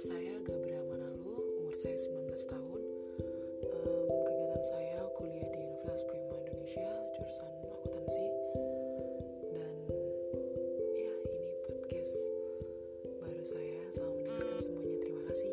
saya Gabriel Manalu, umur saya 19 tahun. Um, kegiatan saya kuliah di Universitas Prima Indonesia, jurusan akuntansi. Dan ya, ini podcast baru saya. Selamat mendengarkan semuanya. Terima kasih.